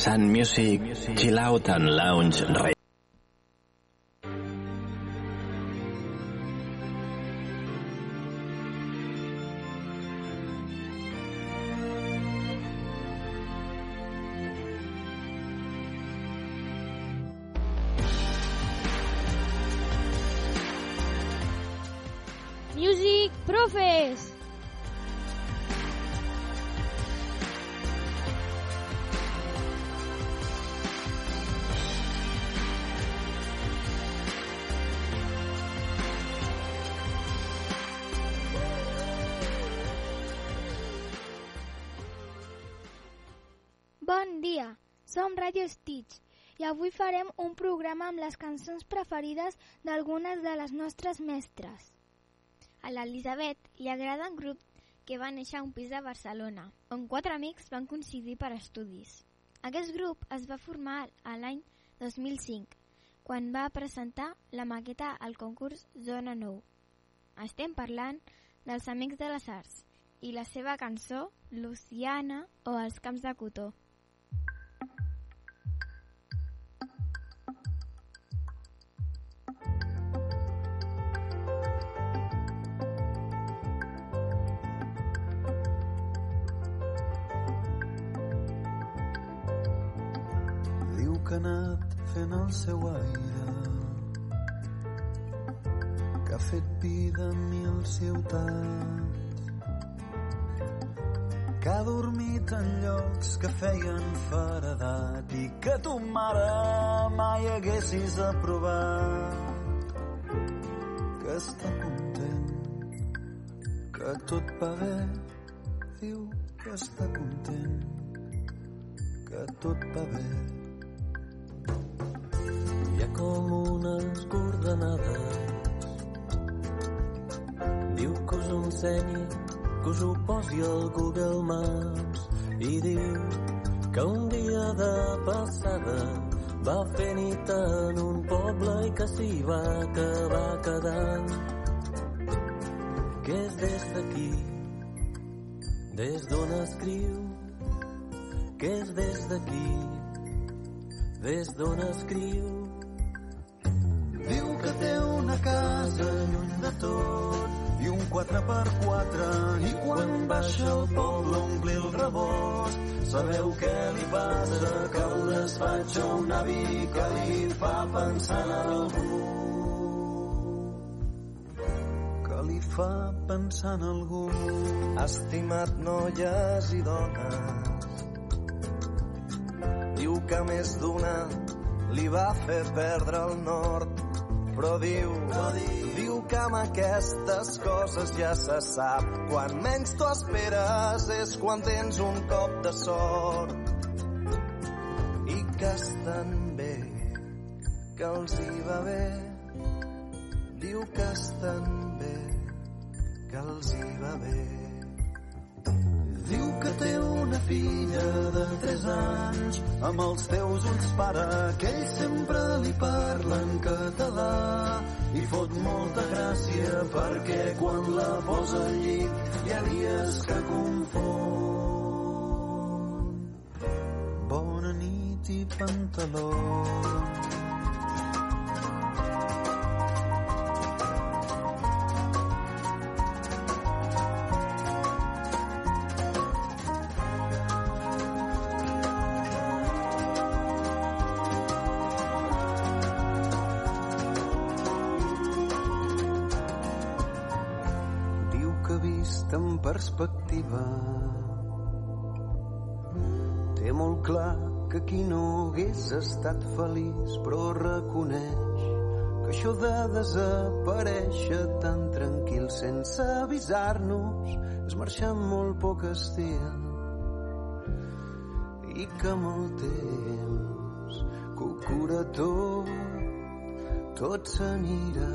Sun Music Chill Out and Lounge Radio. Avui farem un programa amb les cançons preferides d'algunes de les nostres mestres. A l'Elisabet li agrada un grup que va néixer a un pis de Barcelona, on quatre amics van coincidir per estudis. Aquest grup es va formar a l'any 2005, quan va presentar la maqueta al concurs Zona 9. Estem parlant dels Amics de les Arts i la seva cançó Luciana o Els camps de cotó. Que ha anat fent el seu aire que ha fet vida en mil ciutats que ha dormit en llocs que feien faredat i que tu mare mai haguessis aprovat. Que està content que tot va bé diu que està content que tot va bé com unes coordenades. Diu que us ho ensenyi que us ho posi al Google Maps i diu que un dia de passada va fer nit en un poble i que s'hi va acabar quedant. Que és des d'aquí des d'on escriu? Que és des d'aquí des d'on escriu una casa lluny de tot i un 4x4 i quan baixa al poble a omplir el rebost. Sabeu què li passa? Que el despatxa un avi que li fa pensar en algú. Que li fa pensar en algú. Estimat noies i dones diu que més d'una li va fer perdre el nord però diu, diu que amb aquestes coses ja se sap. Quan menys t'ho esperes és quan tens un cop de sort. I que estan bé, que els hi va bé. Diu que estan bé, que els hi va bé. Diu que té una filla de 3 anys, amb els teus ulls pare, que ell sempre li parla en català. I fot molta gràcia perquè quan la posa al llit hi ha dies que confon. Bona nit i pantalons. Perspectiva té molt clar que aquí no hagués estat feliç però reconeix que això de desaparèixer tan tranquil sense avisar-nos és marxar amb molt poc estil i que amb el temps que ho cura tot tot s'anirà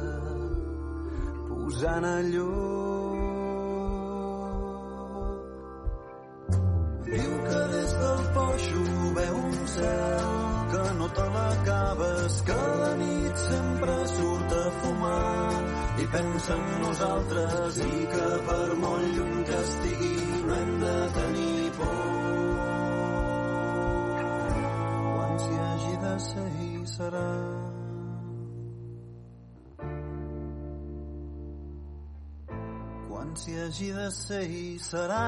posant a lloc. Cel que no te l'acabes, que la nit sempre surt a fumar i pensa en nosaltres i que per molt lluny que estigui no hem de tenir por. ser i serà. Quan s'hi hagi de ser i serà.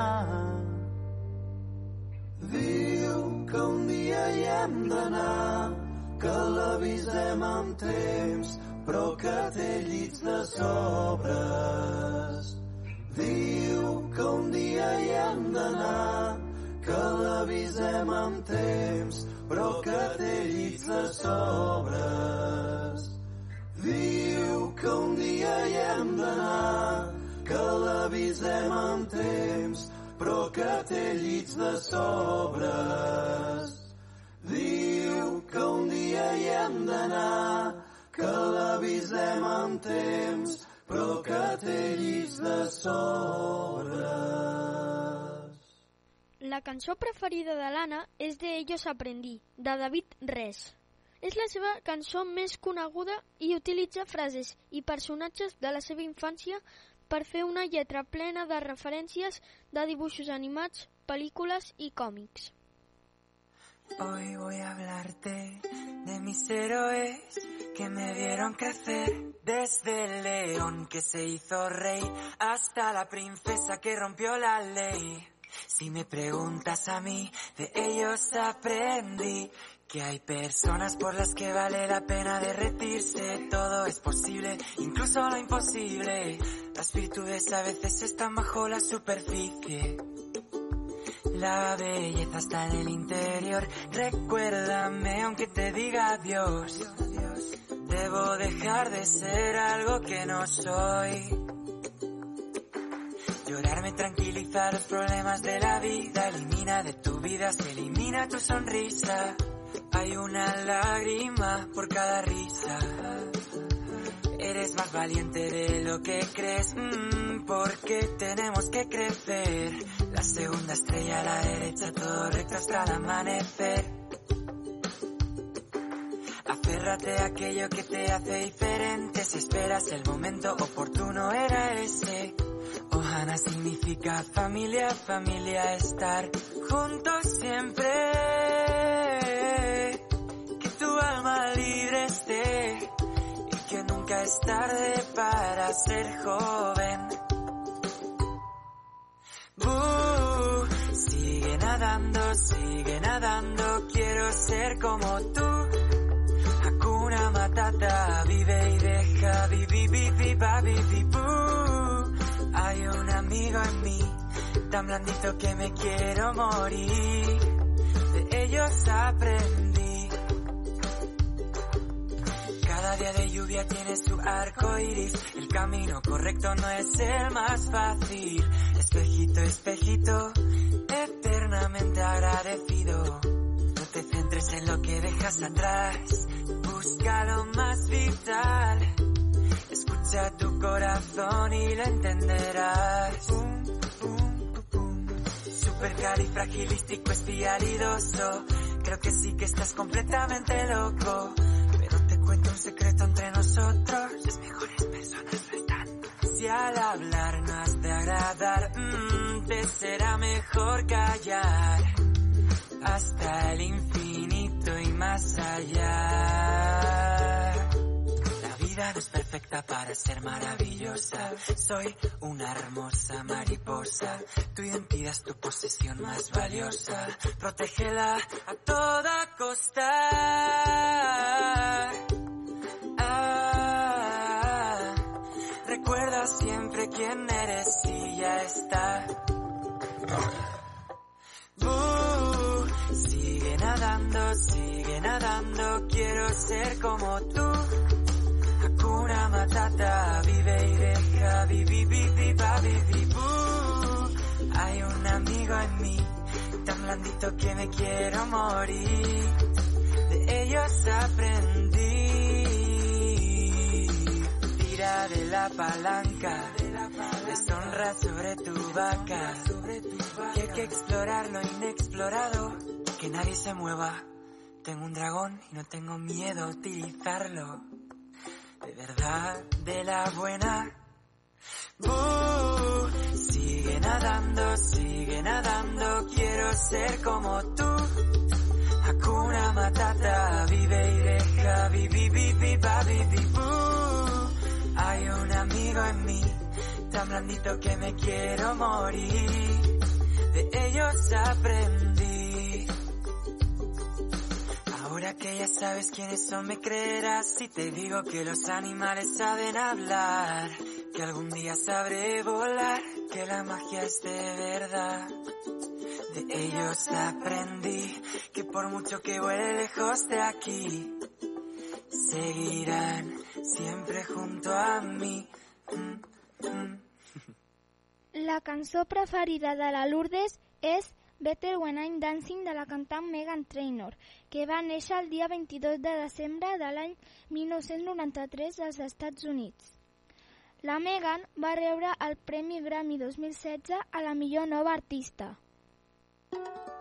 Diu que un dia hi hem d'anar, que l'avisem amb temps, però que té llits de sobres. Diu que un dia hi hem d'anar, que l'avisem amb temps, però que té llits de sobres. Diu que un dia hi hem d'anar, que l'avisem amb temps, però que té llits de sobres. Diu que un dia hi hem d'anar, que l'avisem amb temps, però que té llits de sobres. La cançó preferida de l'Anna és de Ellos Aprendí, de David Res. És la seva cançó més coneguda i utilitza frases i personatges de la seva infància per fer una lletra plena de referències de dibuixos animats, pel·lícules i còmics. Hoy voy a hablarte de mis héroes que me vieron crecer desde el león que se hizo rey hasta la princesa que rompió la ley. Si me preguntas a mí, de ellos aprendí que hay personas por las que vale la pena derretirse. Todo es posible, incluso lo imposible. Las virtudes a veces están bajo la superficie. La belleza está en el interior. Recuérdame aunque te diga adiós. Debo dejar de ser algo que no soy. Llorarme tranquiliza los problemas de la vida. Elimina de tu vida, se elimina tu sonrisa. Hay una lágrima por cada risa. Eres más valiente de lo que crees, mm, porque tenemos que crecer. La segunda estrella a la derecha, todo recto hasta el amanecer. Aférrate a aquello que te hace diferente. Si esperas el momento oportuno, era ese. Ohana significa familia, familia, estar juntos siempre. Es tarde para ser joven. Uh, sigue nadando, sigue nadando, quiero ser como tú. Hakuna Matata, vive y deja, vivi, vivi, vivi, boo. Hay un amigo en mí, tan blandito que me quiero morir. De ellos aprendí. Día de lluvia tiene su arco iris. El camino correcto no es el más fácil. Espejito, espejito, eternamente agradecido. No te centres en lo que dejas atrás. Busca lo más vital. Escucha tu corazón y lo entenderás. Supercalifragilístico espialidoso. Creo que sí que estás completamente loco. Cuento un secreto entre nosotros. Las mejores personas no están. Si al hablar no has de agradar, mm, te será mejor callar. Hasta el infinito y más allá. Es perfecta para ser maravillosa. Soy una hermosa mariposa. Tu identidad es tu posesión más valiosa. Protégela a toda costa. Ah, recuerda siempre quién eres y ya está. Uh, sigue nadando, sigue nadando, quiero ser como tú. Vive y deja, vivi, vivi, va, vivi. Hay un amigo en mí, tan blandito que me quiero morir. De ellos aprendí. Tira de la palanca, deshonra sobre tu vaca. Que hay que explorar lo inexplorado, que nadie se mueva. Tengo un dragón y no tengo miedo a utilizarlo de verdad, de la buena. Uh, sigue nadando, sigue nadando, quiero ser como tú. Hakuna Matata, vive y deja, vivi, vivi, vivi, Hay un amigo en mí, tan blandito que me quiero morir. De ellos aprendo Ahora que ya sabes quiénes son, me creerás si te digo que los animales saben hablar, que algún día sabré volar, que la magia es de verdad. De ellos aprendí que por mucho que vuele lejos de aquí, seguirán siempre junto a mi. Mm, mm. La cançó preferida de la Lourdes és Better When I'm Dancing de la cantant Megan Trainor que va néixer el dia 22 de desembre de l'any 1993 als Estats Units. La Megan va rebre el Premi Grammy 2016 a la millor nova artista. Thank you.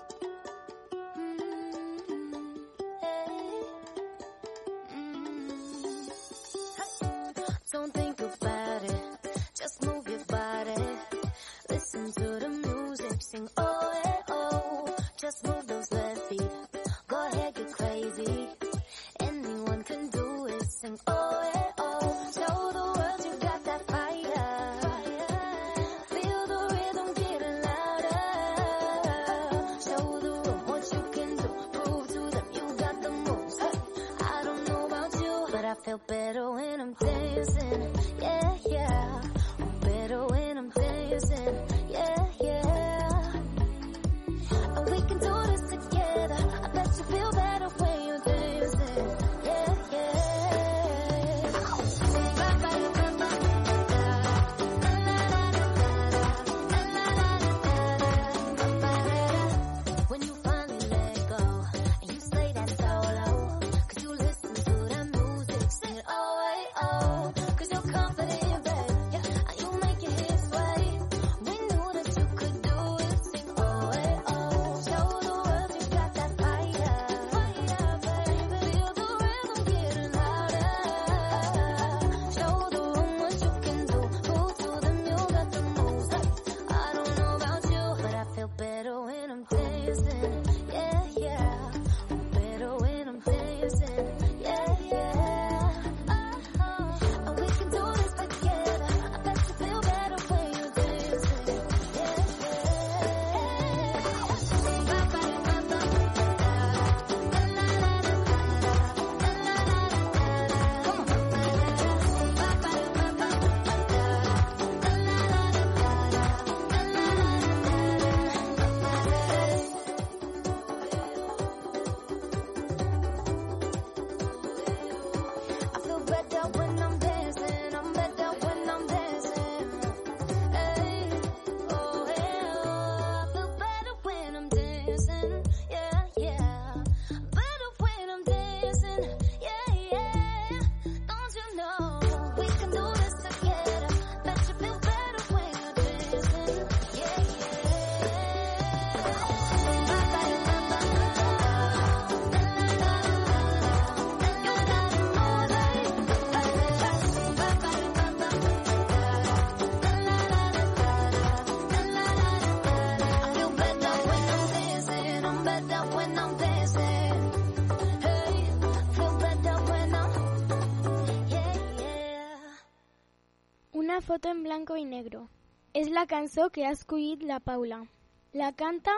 una foto en blanco y negro. És la cançó que ha escollit la Paula. La canta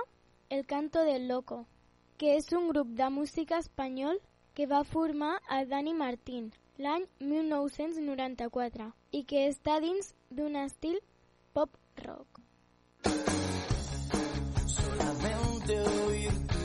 El Canto del Loco, que és un grup de música espanyol que va formar a Dani Martín l'any 1994 i que està dins d'un estil pop rock. Solamente oír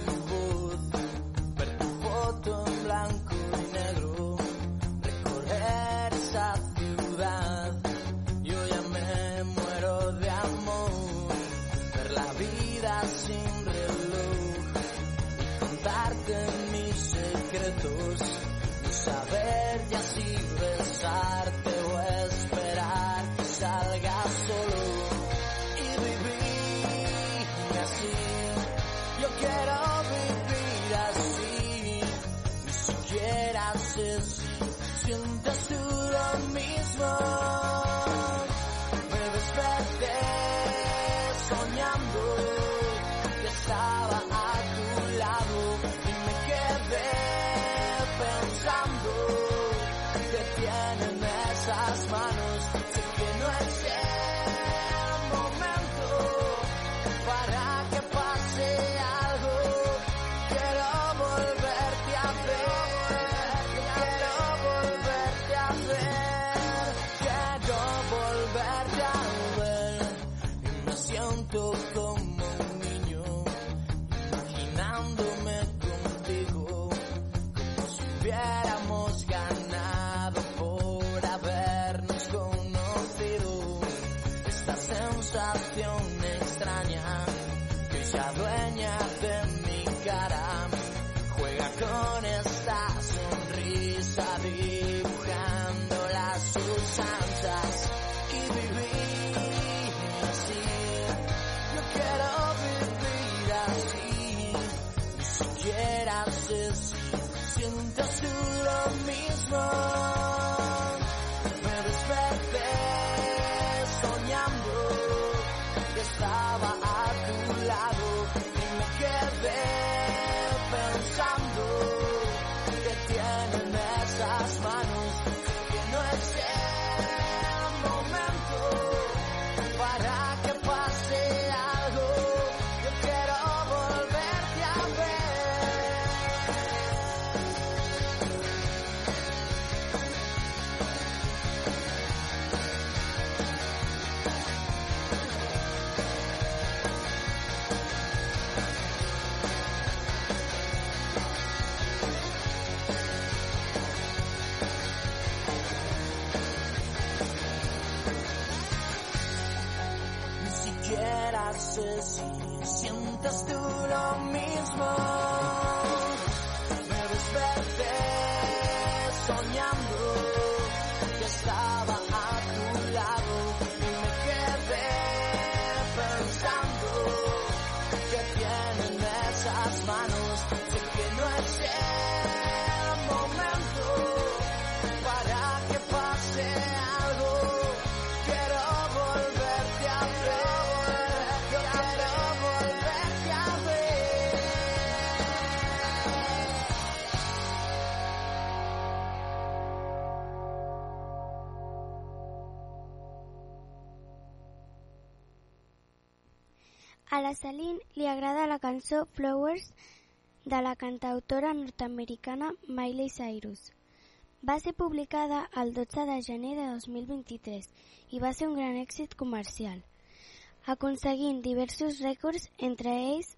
santas y vivir así. Yo quiero vivir así. Si quieras decir, sientes tú lo mismo. sé si sientes tú lo mismo. A la Celine li agrada la cançó Flowers de la cantautora nord-americana Miley Cyrus. Va ser publicada el 12 de gener de 2023 i va ser un gran èxit comercial, aconseguint diversos rècords, entre ells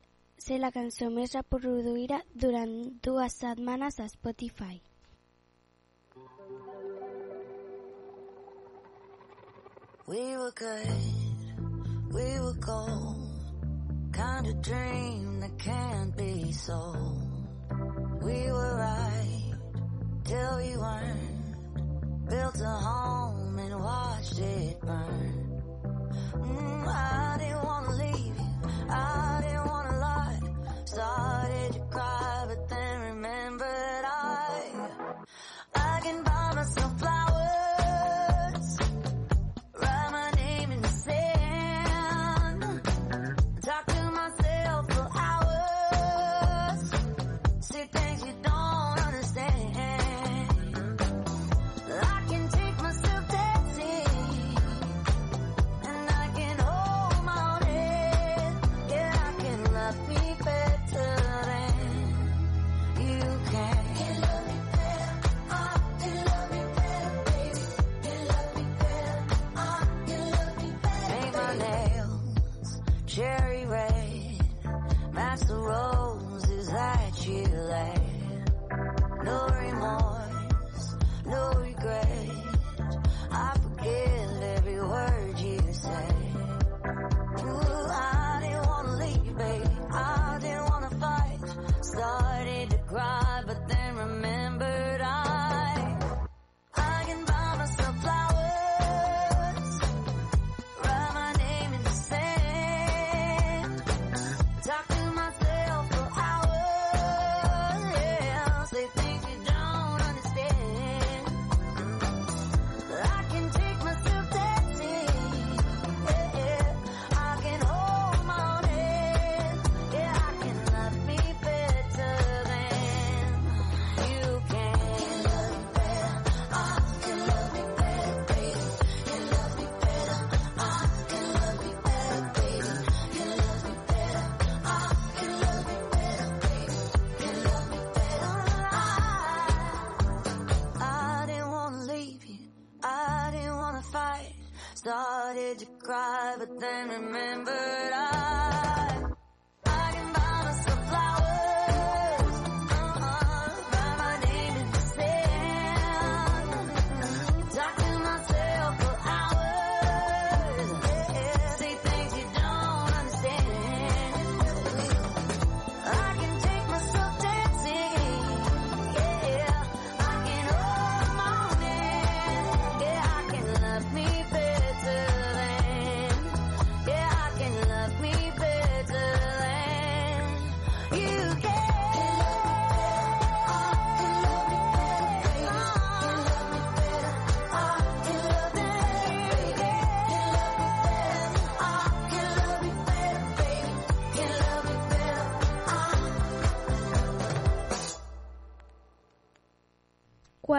ser la cançó més reproduïda durant dues setmanes a Spotify. We were good, we were gone. kind of dream that can't be sold. We were right till we weren't. Built a home and watched it burn. Mm, I didn't wanna leave you. I didn't wanna lie. Started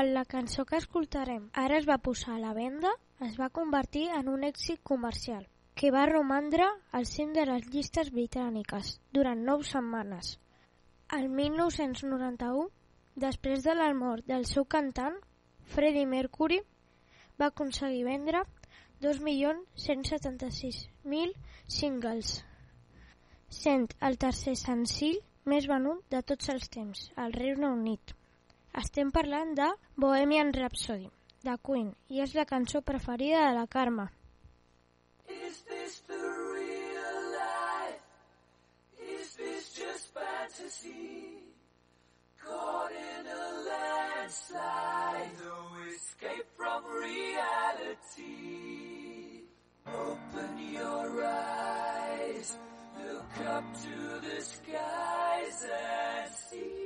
Quan la cançó que escoltarem ara es va posar a la venda, es va convertir en un èxit comercial que va romandre al cim de les llistes britàniques durant nou setmanes. El 1991, després de la mort del seu cantant, Freddie Mercury, va aconseguir vendre 2.176.000 singles, sent el tercer senzill més venut de tots els temps, al Regne Unit. Estem parlant de Bohemian Rhapsody, de Queen, i és la cançó preferida de la Carme. Is this the real life? Is this just fantasy? Caught in a landslide, no escape from reality. Open your eyes, look up to the skies and see.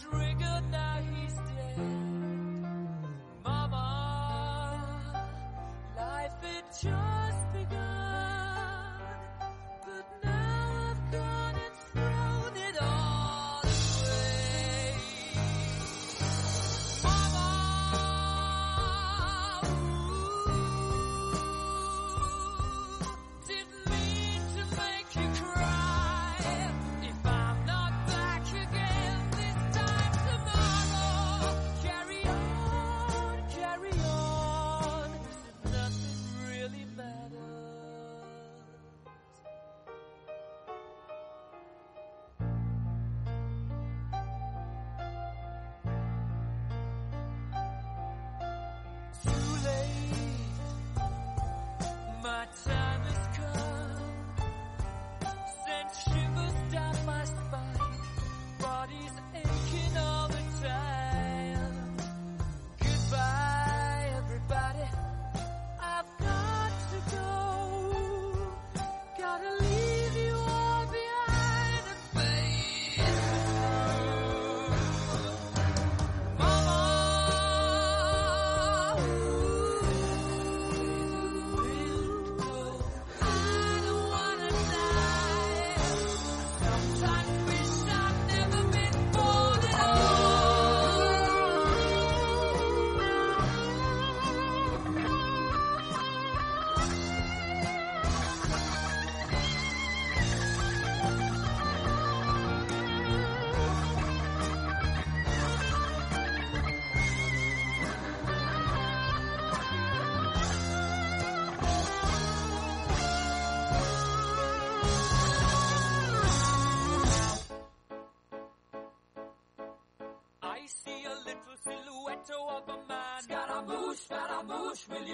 dream.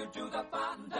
You do the fandango?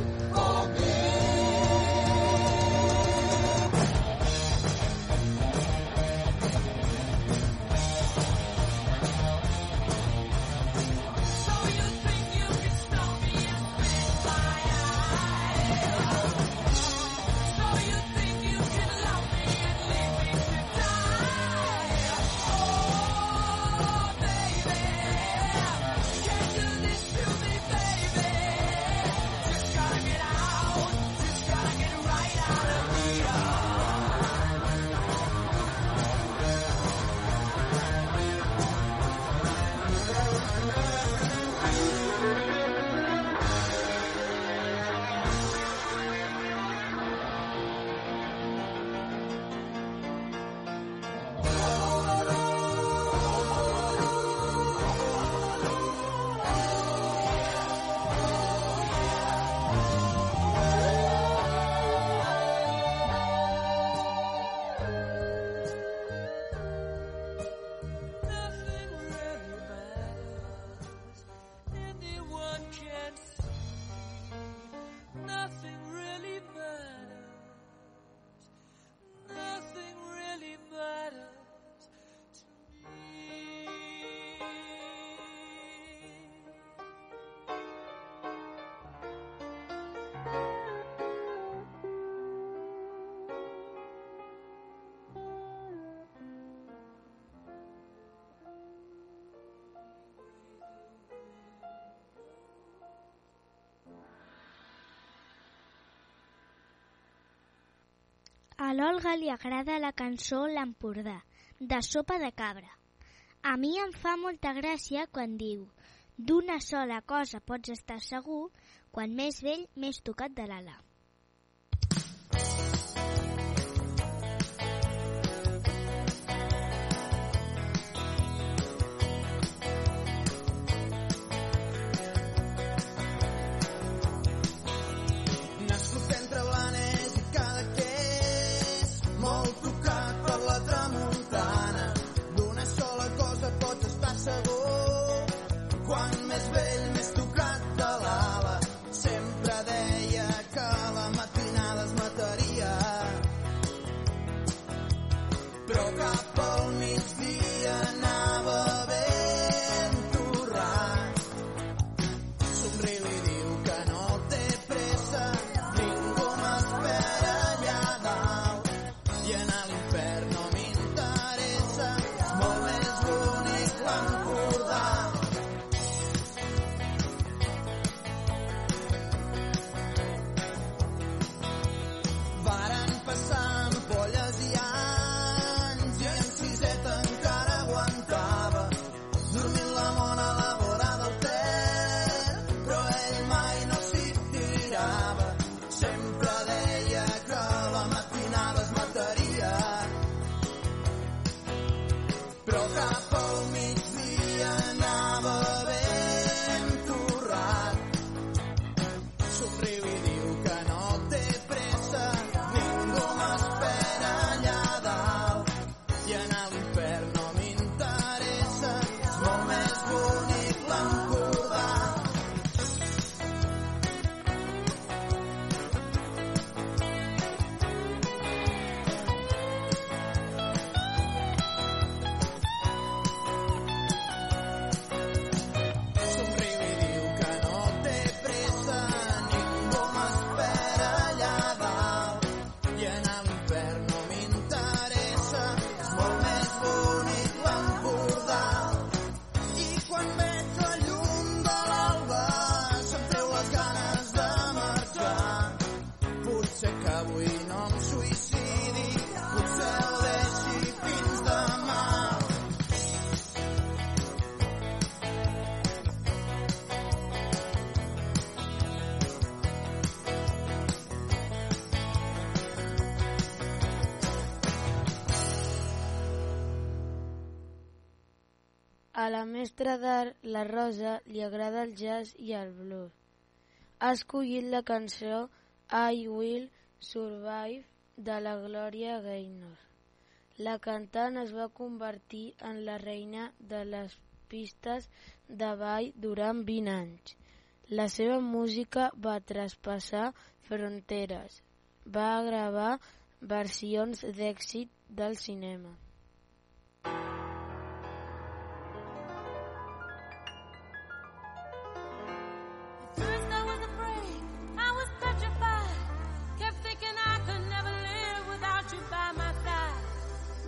l'Olga li agrada la cançó L'Empordà, de Sopa de Cabra. A mi em fa molta gràcia quan diu d'una sola cosa pots estar segur, quan més vell, més tocat de l'ala. mestra d'art, la Rosa, li agrada el jazz i el blues. Ha escollit la cançó I Will Survive de la Gloria Gaynor. La cantant es va convertir en la reina de les pistes de ball durant 20 anys. La seva música va traspassar fronteres. Va gravar versions d'èxit del cinema. thank you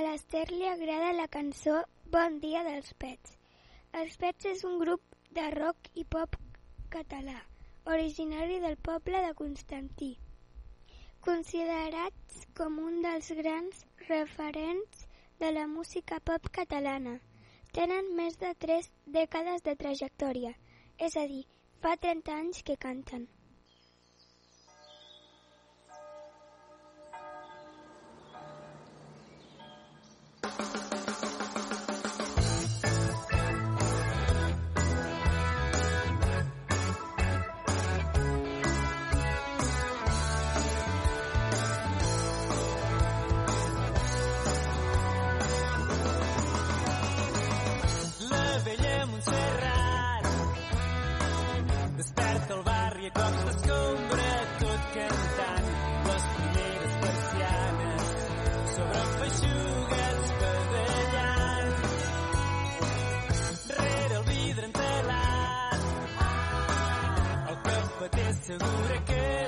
A l'Ester li agrada la cançó Bon dia dels Pets. Els Pets és un grup de rock i pop català, originari del poble de Constantí. Considerats com un dels grans referents de la música pop catalana. Tenen més de tres dècades de trajectòria, és a dir, fa 30 anys que canten. seguro que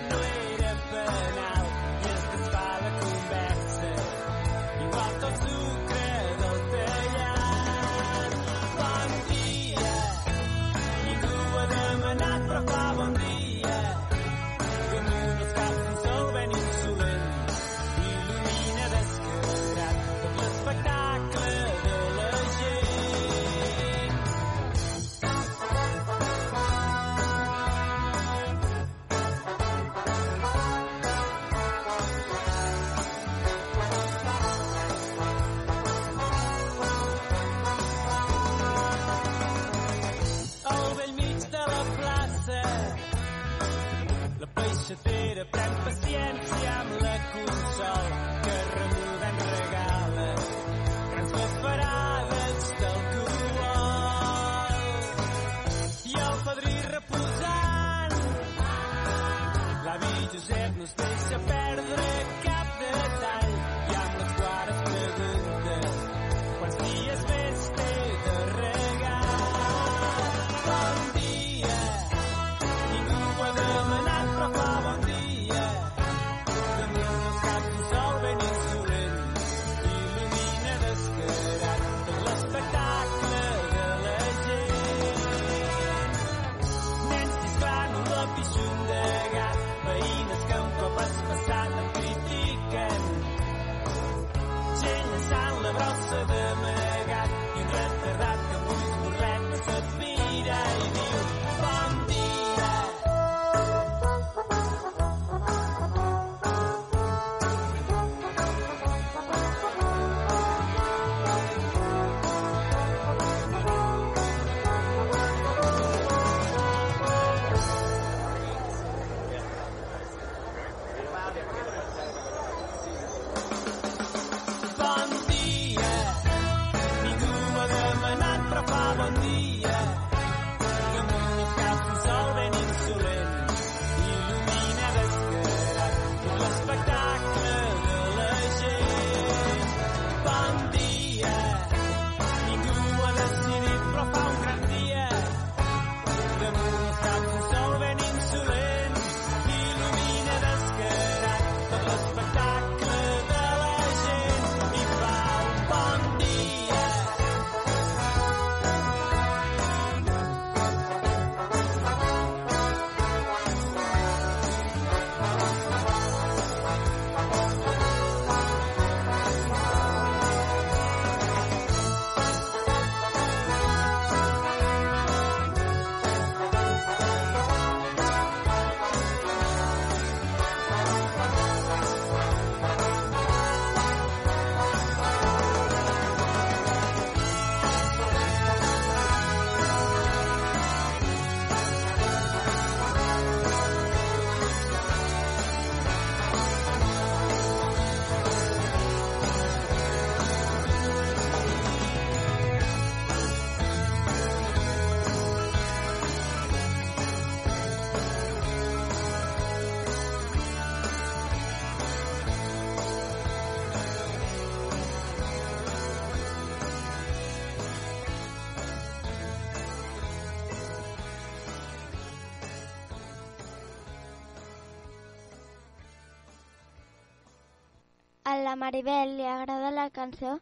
la Maribel li agrada la cançó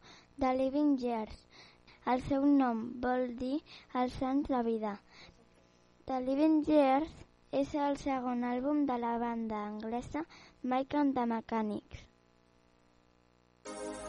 de Living Years. El seu nom vol dir els anys de vida. The Living Years és el segon àlbum de la banda anglesa Mike and the Mechanics. Every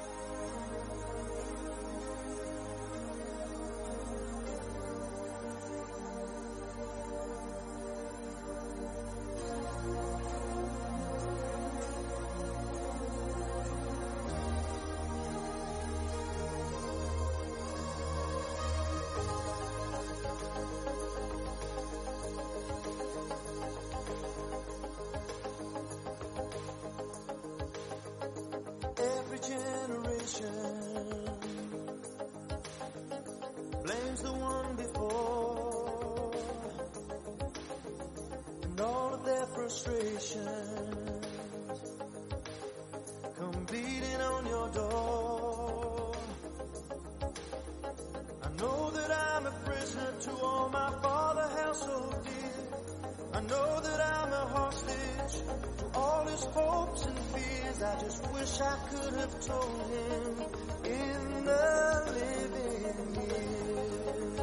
I just wish I could have told him in the living years.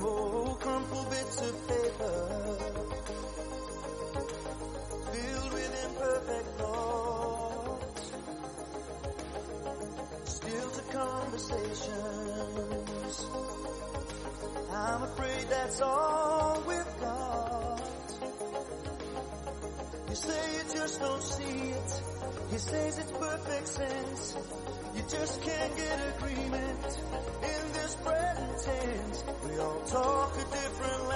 Oh, crumpled bits of paper filled with imperfect thoughts. Still to conversations. I'm afraid that's all He says it's perfect sense. You just can't get agreement in this present tense. We all talk a different language,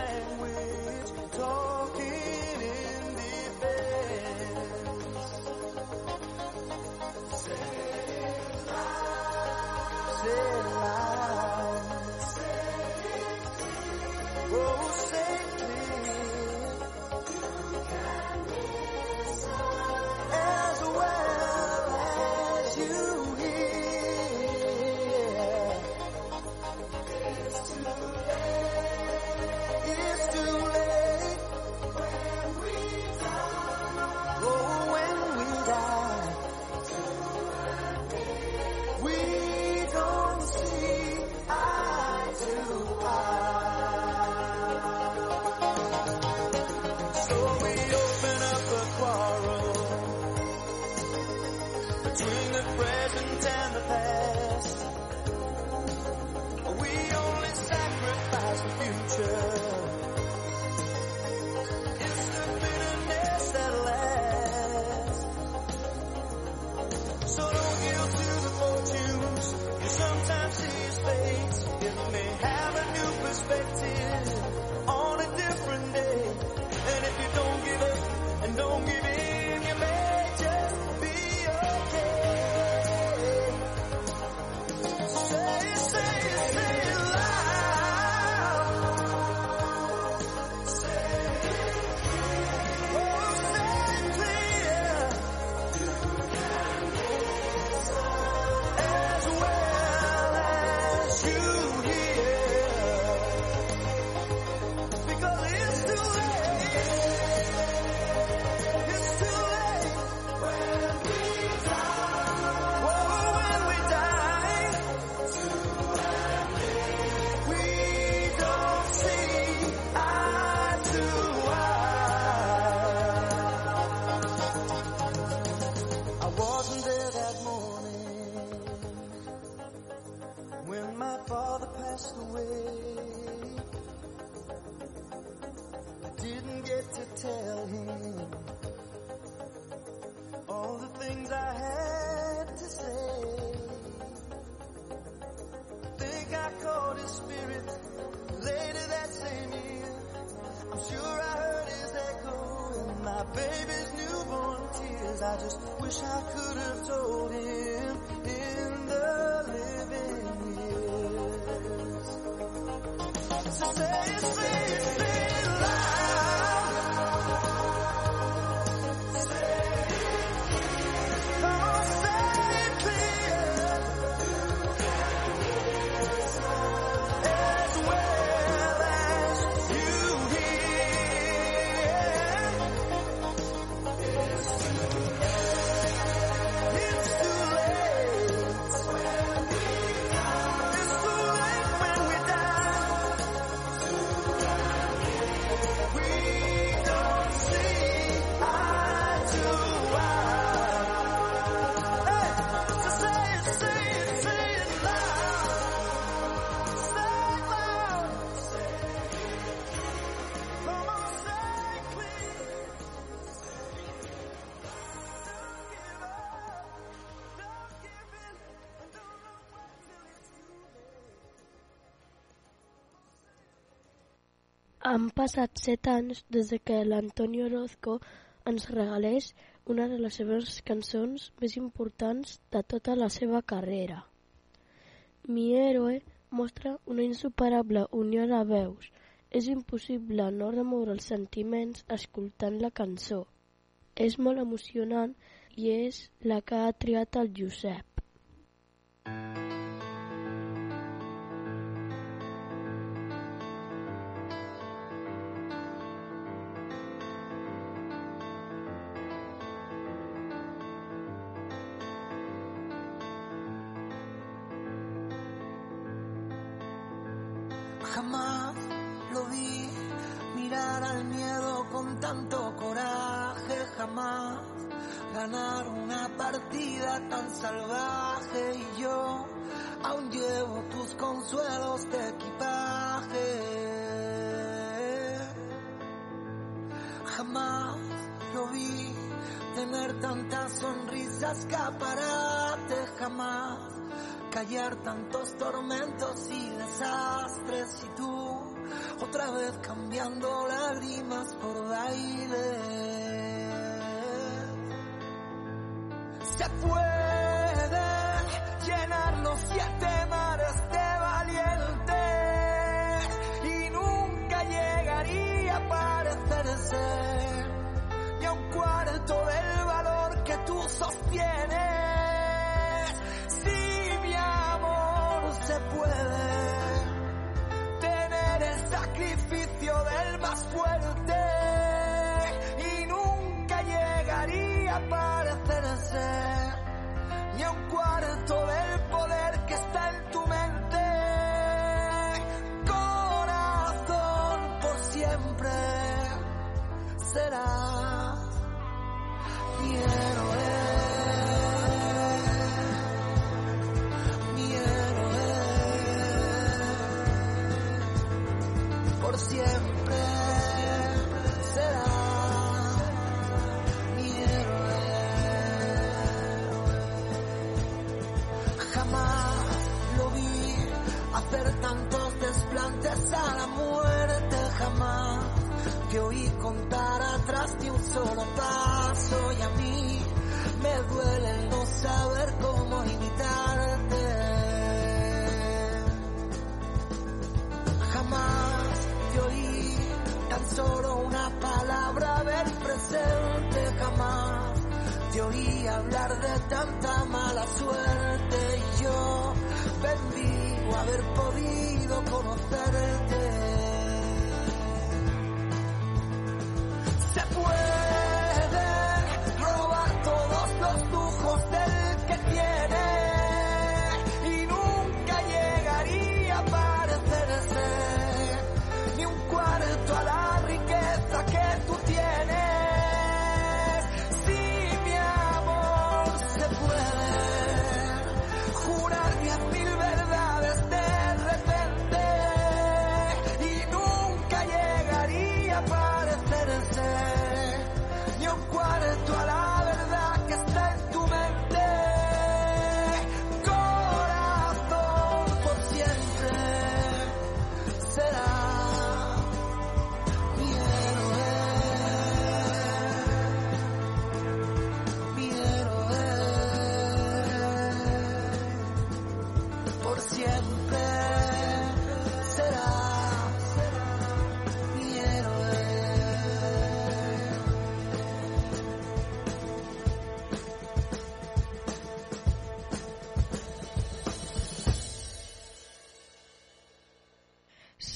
passed away. I didn't get to tell him all the things I had to say. Think I caught his spirit later that same year. I'm sure I heard his echo in my baby's newborn tears. I just wish I could have told him say say say Han passat set anys des de que l'Antonio Orozco ens regalés una de les seves cançons més importants de tota la seva carrera. Mi héroe mostra una insuperable unió de veus. És impossible no remoure els sentiments escoltant la cançó. És molt emocionant i és la que ha triat el Josep. Tantos tormentos y desastres y tú otra vez cambiando lágrimas por baile. Se puede llenar los siete mares de valiente y nunca llegaría a parecerse ni a un cuarto del valor que tú sostienes. Tener el sacrificio del más fuerte Siempre será mi héroe. Jamás lo vi hacer tantos desplantes a la muerte, jamás te oí contar atrás de un solo paso y a mí me duele el no saber cómo imitarte. Solo una palabra ver presente, jamás te oí hablar de tanta mala suerte y yo bendigo haber podido conocerte.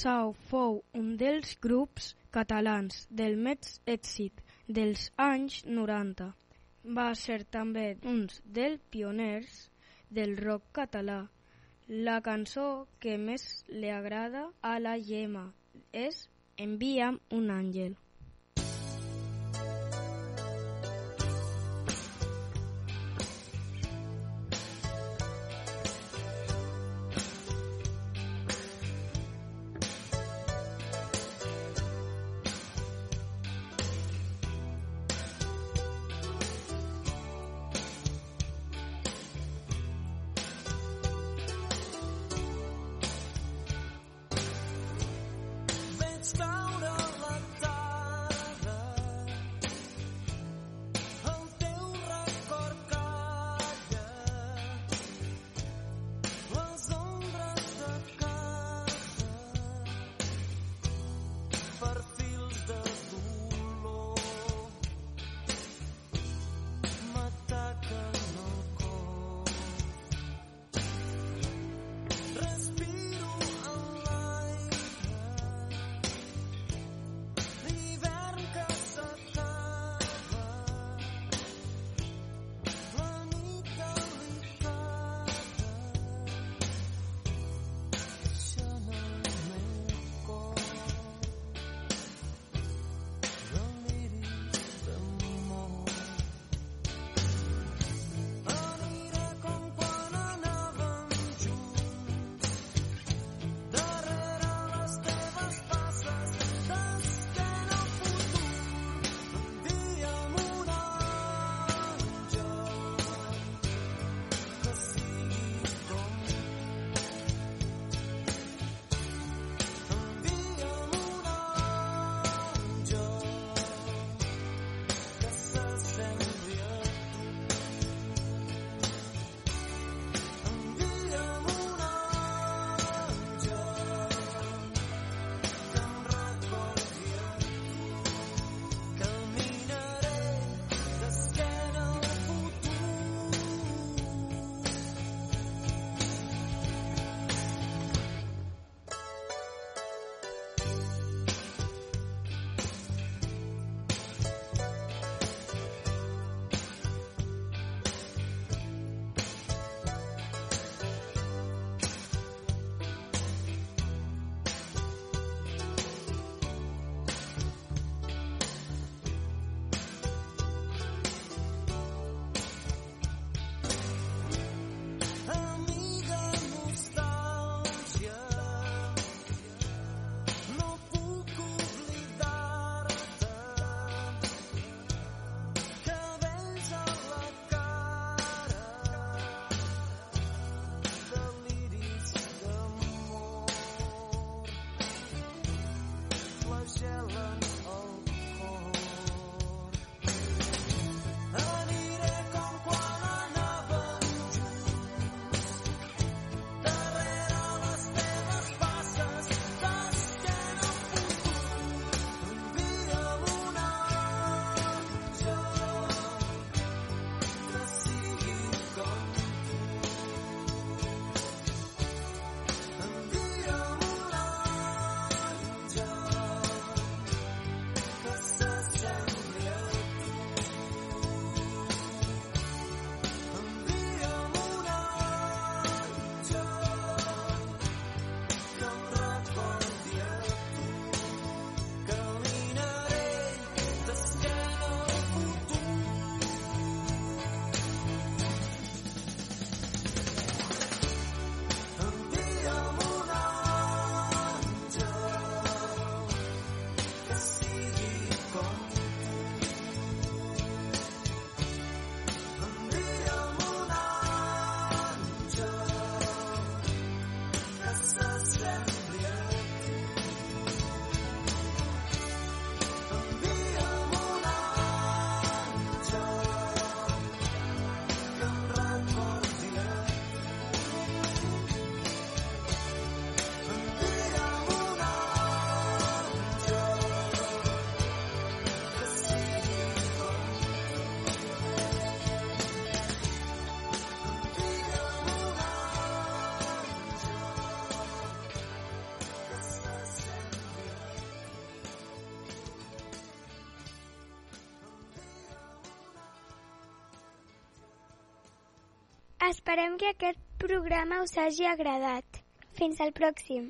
Sau fou un dels grups catalans del més èxit dels anys 90. Va ser també un dels pioners del rock català. La cançó que més li agrada a la Gemma és Envia'm un àngel. Esperem que aquest programa us hagi agradat. Fins al pròxim.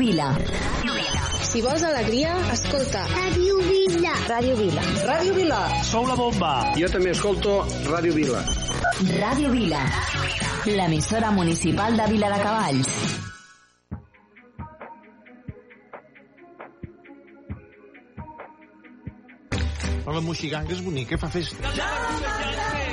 Vila. Si vols alegria, escolta. Ràdio Vila. Ràdio Vila. Ràdio Vila. Sou la bomba. Jo també escolto Ràdio Vila. Ràdio Vila. L'emissora municipal de Vila de Cavalls. Hola, la és bonic, bonica, fa festa. Ja, ja, ja, ja.